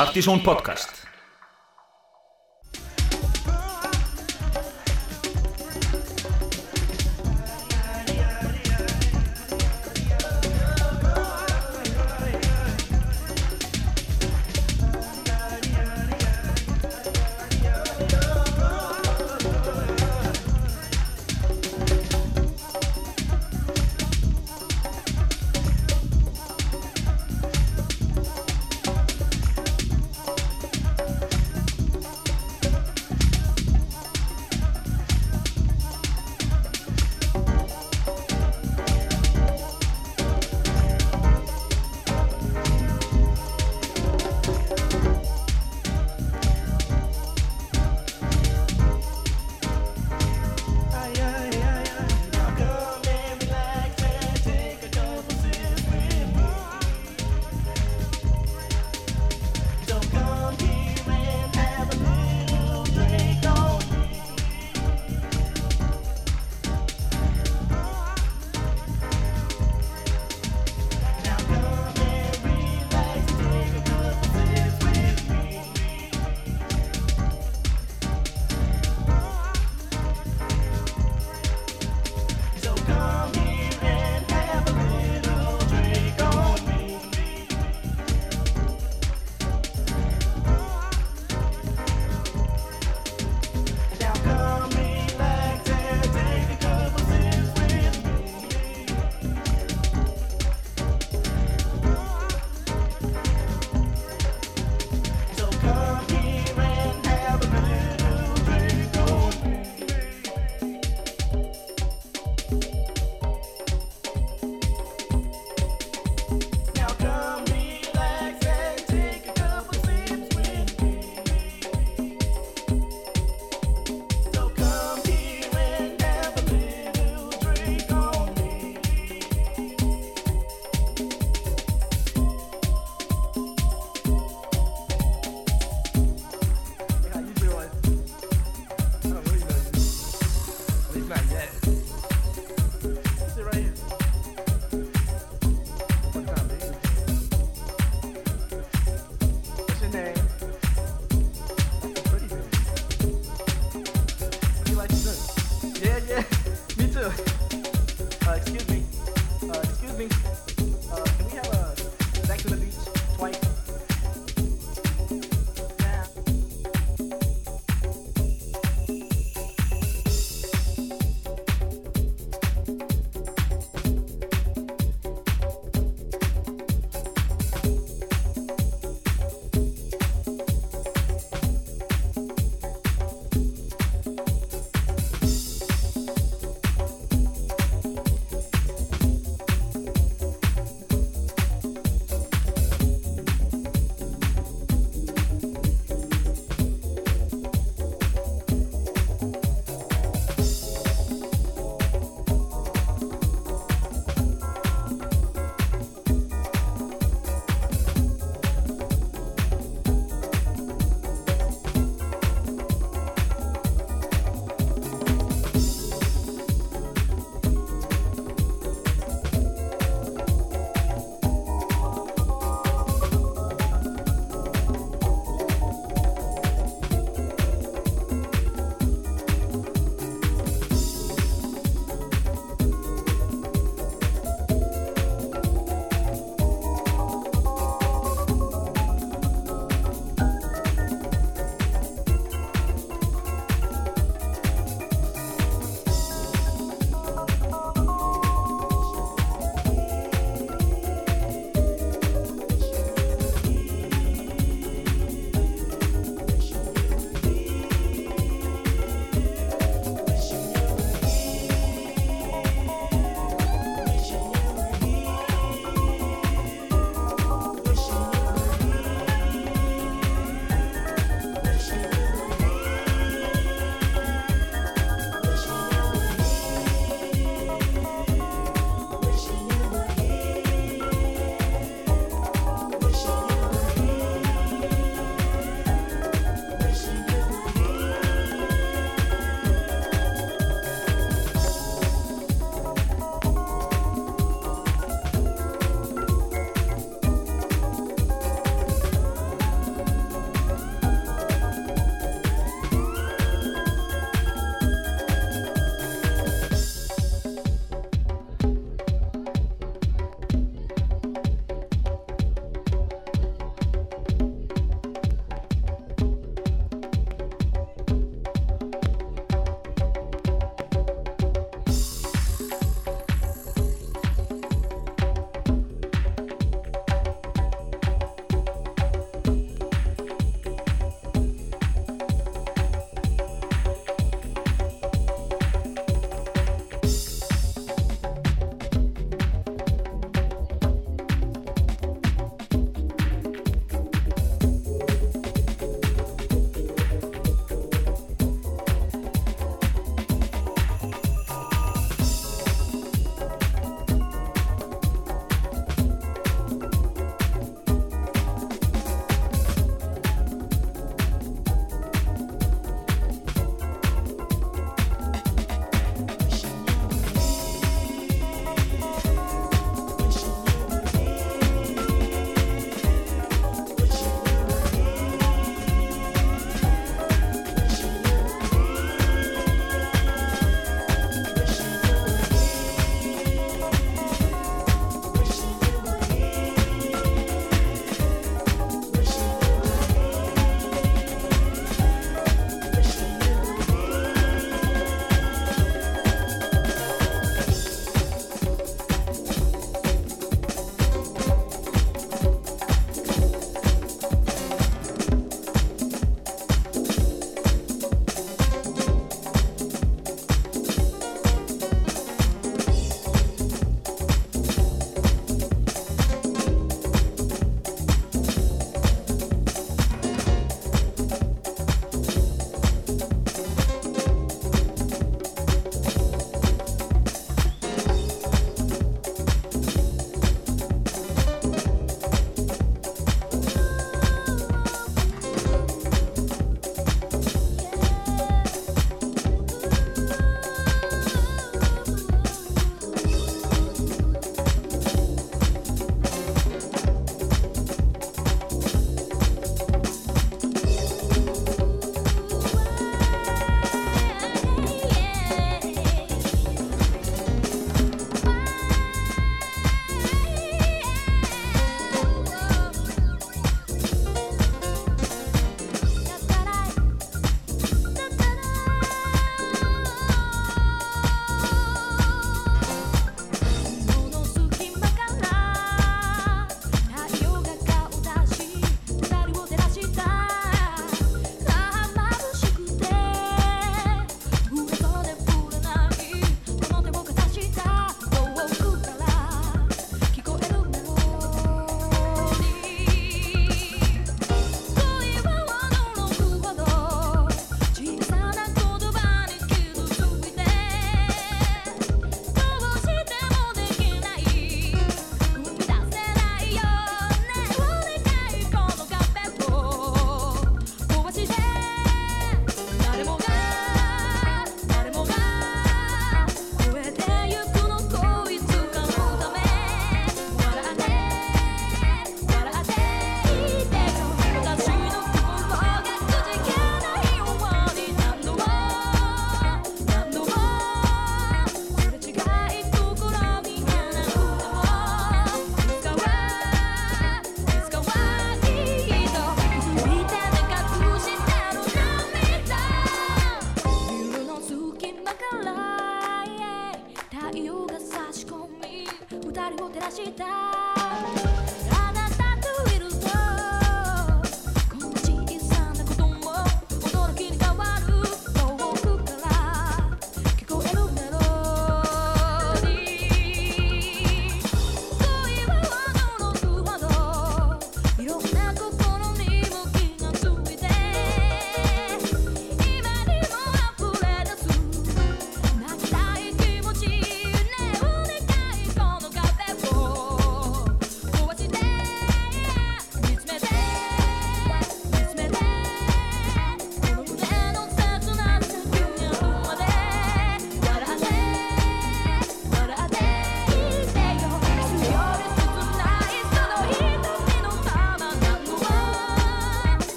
Partísón podcast.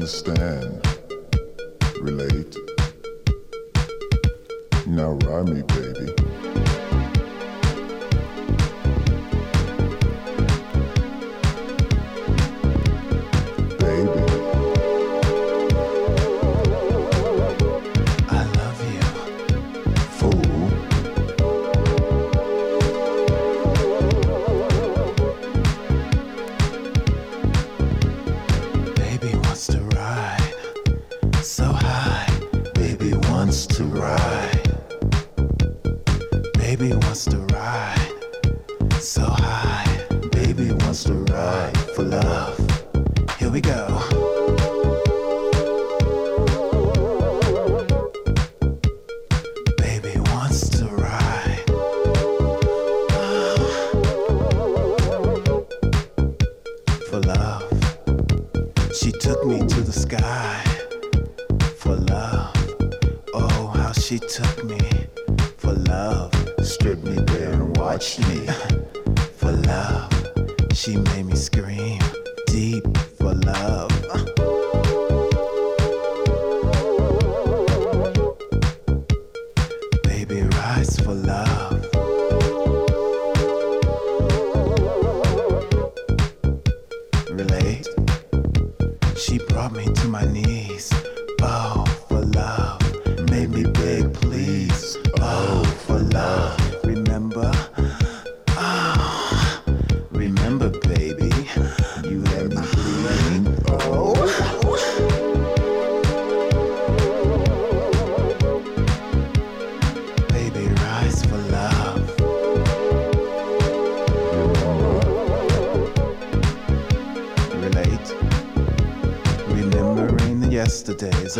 Understand,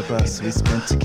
of us we spent together.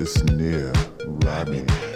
It's near, Rodney.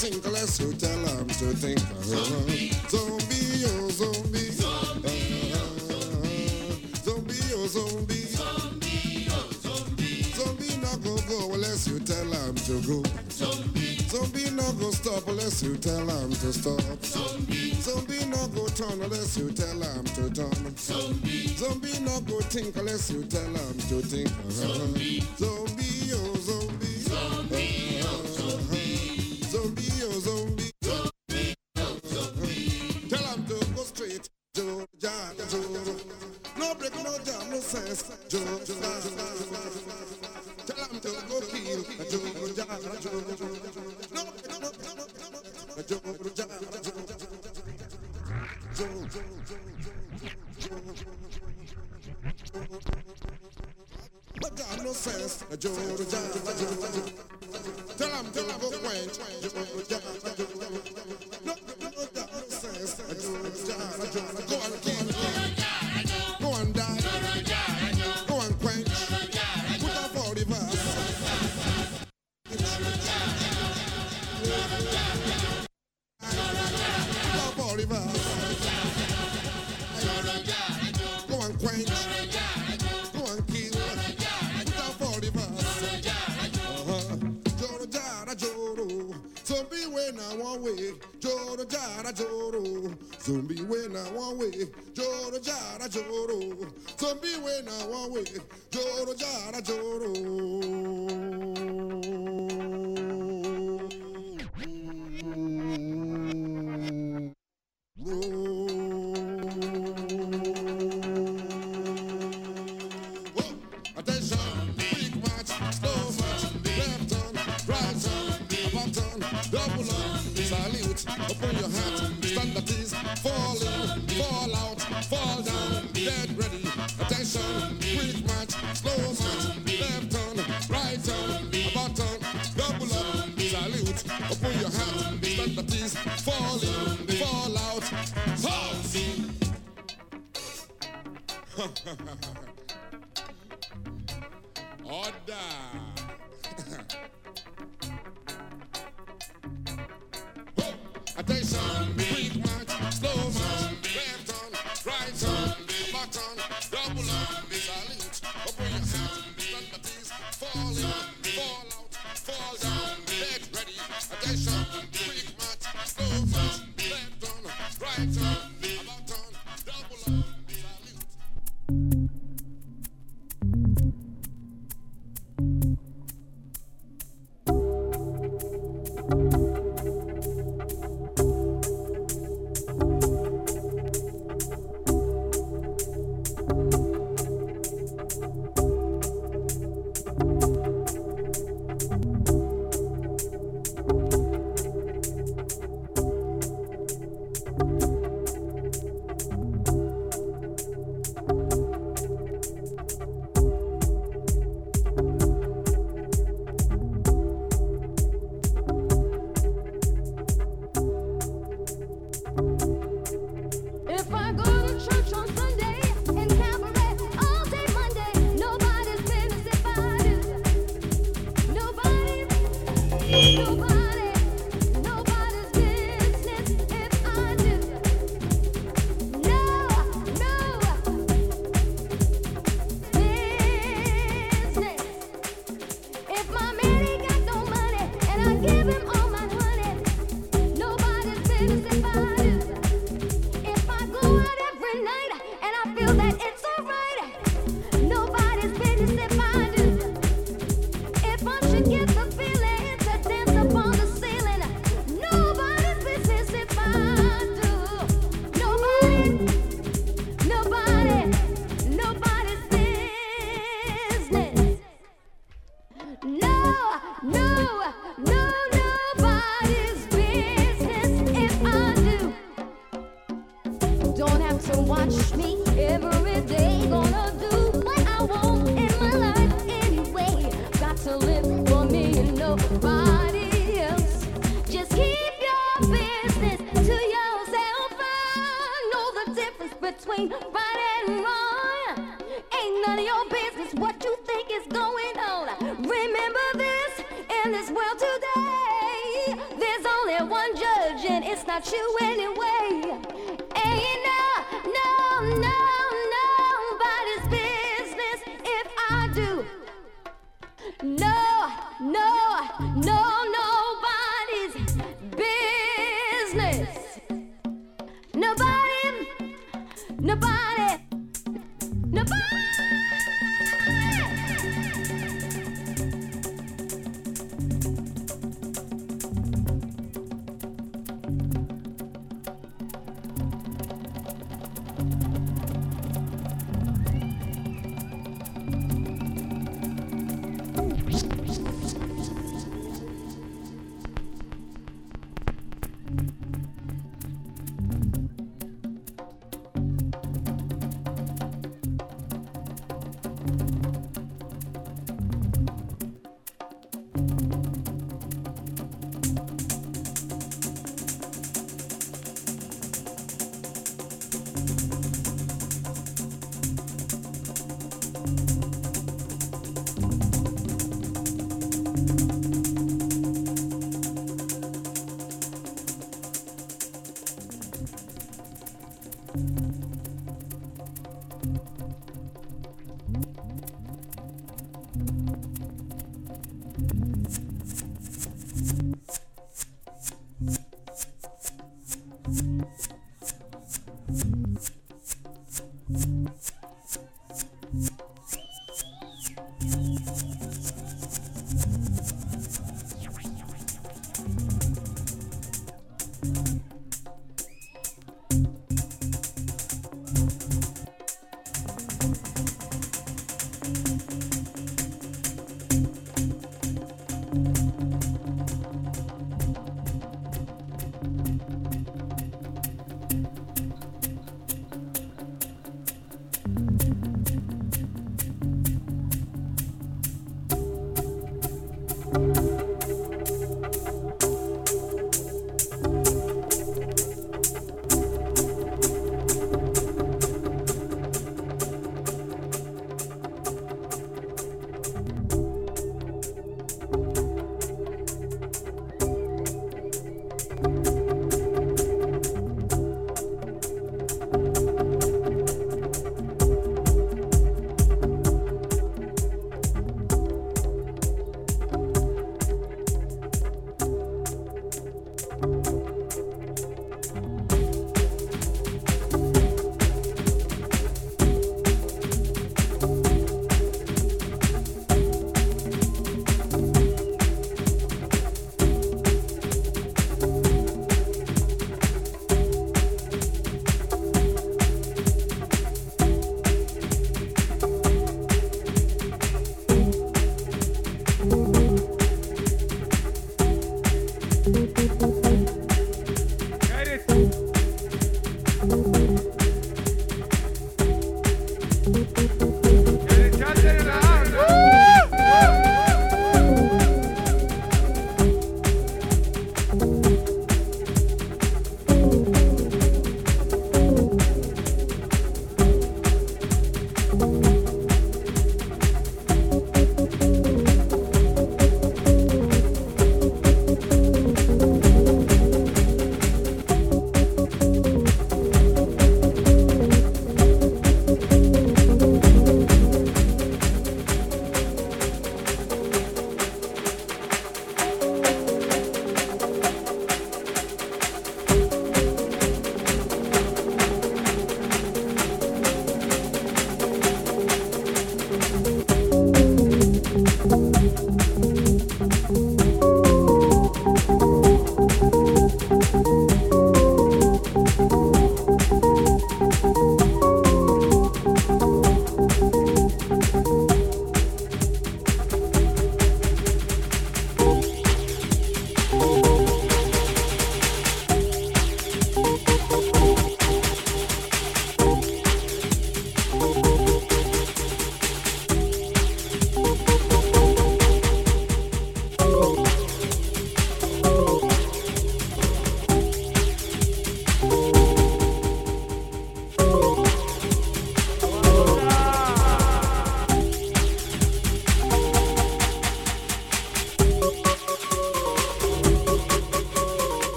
think less, you tell them to think. Uh, zombie. zombie, oh zombie. Zombie, oh zombie. Zombie, oh zombie. Zombie, oh zombie. Zombie, not go go unless you tell them to go. Zombie. Zombie, not go stop unless you tell them to stop. Zombie. Zombie, not go turn unless you tell them to turn. Zombie. Zombie, not go think unless you tell them to think. Zombie. zombie joro, zombie when I want with joro jara joro.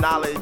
knowledge.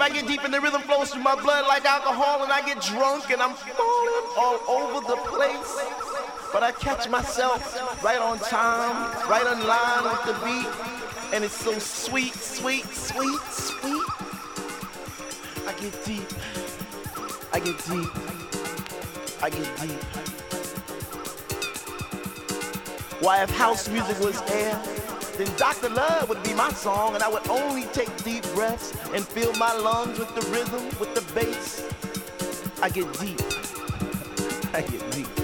deep, I get deep, and the rhythm flows through my blood like alcohol, and I get drunk, and I'm falling all over the place. But I catch myself right on time, right on line with the beat, and it's so sweet, sweet, sweet, sweet. I get deep, I get deep, I get deep. Why, if house music was air? then Dr. Love would be my song, and I would only take deep breaths and fill my lungs with the rhythm, with the bass. I get deep. I get deep.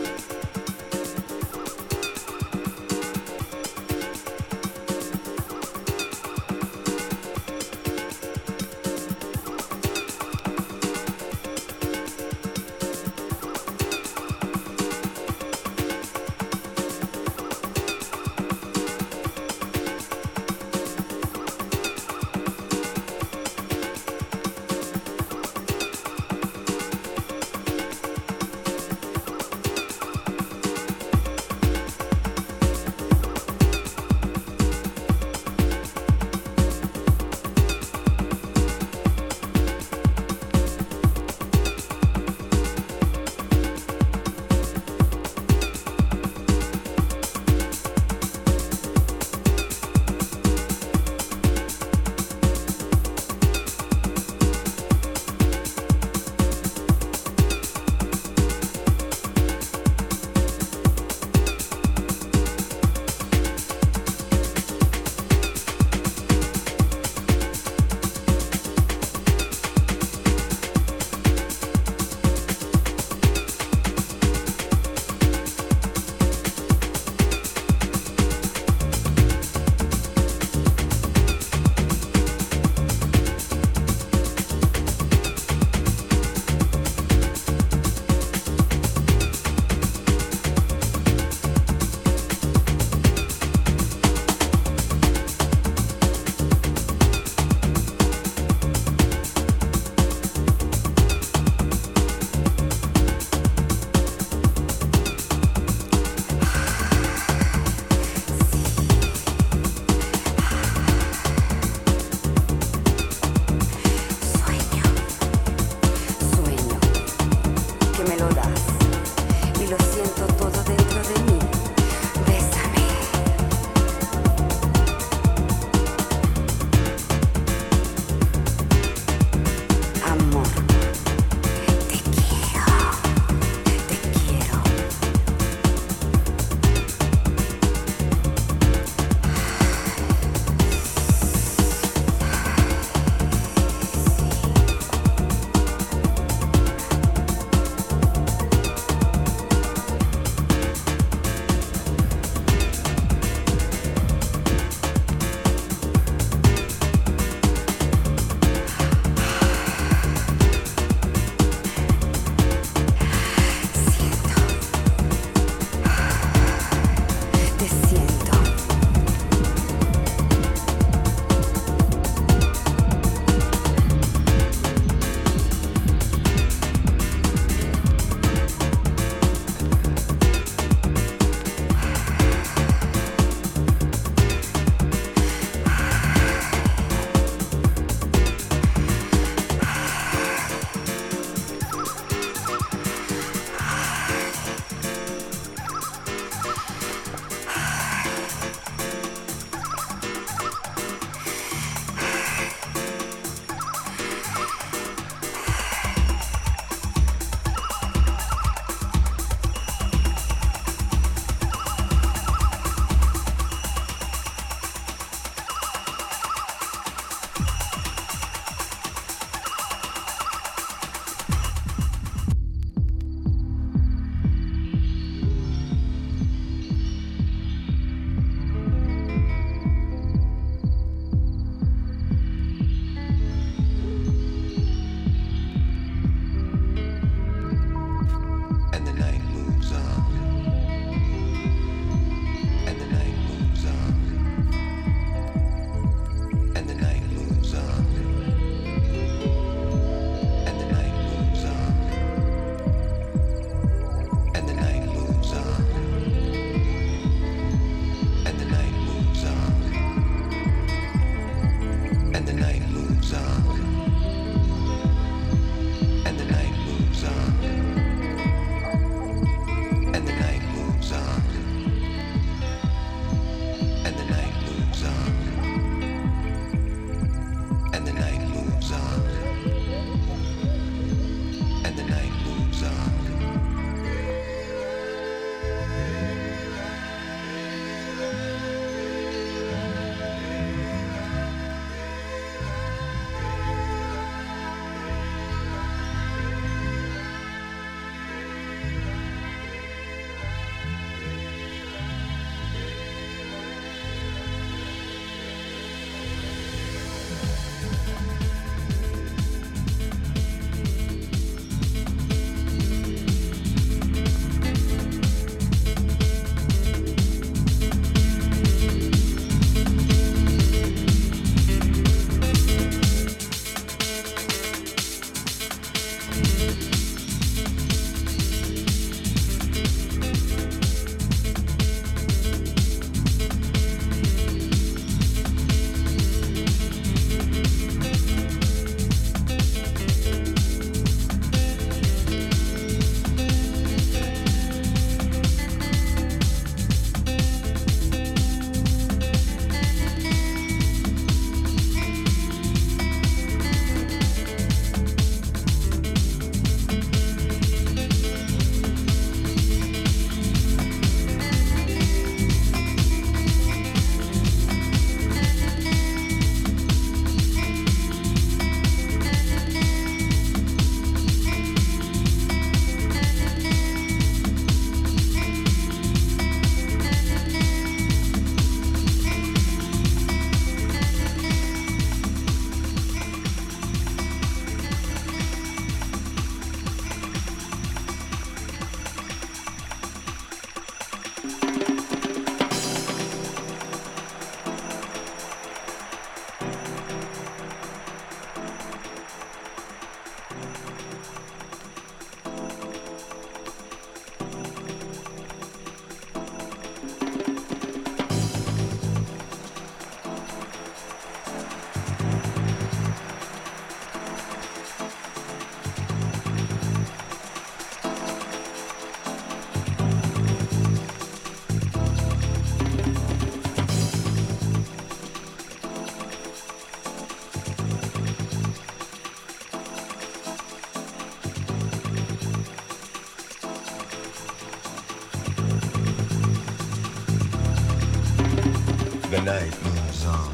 night moves on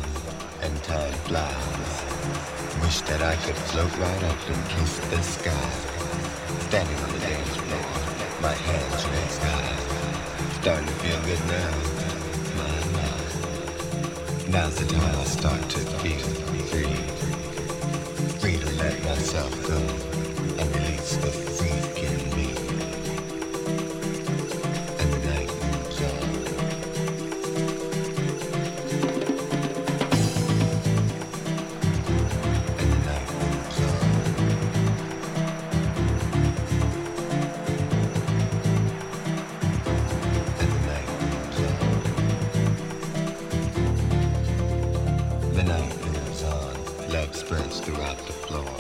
and tide flies. Wish that I could float right up and kiss the sky. spreads throughout the floor.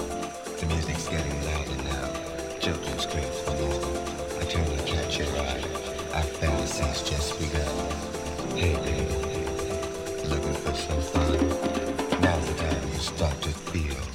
The music's getting louder now. Children scream for more. I turn to catch your eye. Our fantasies just begun. Hey, baby, looking for some fun. Now the time you start to feel.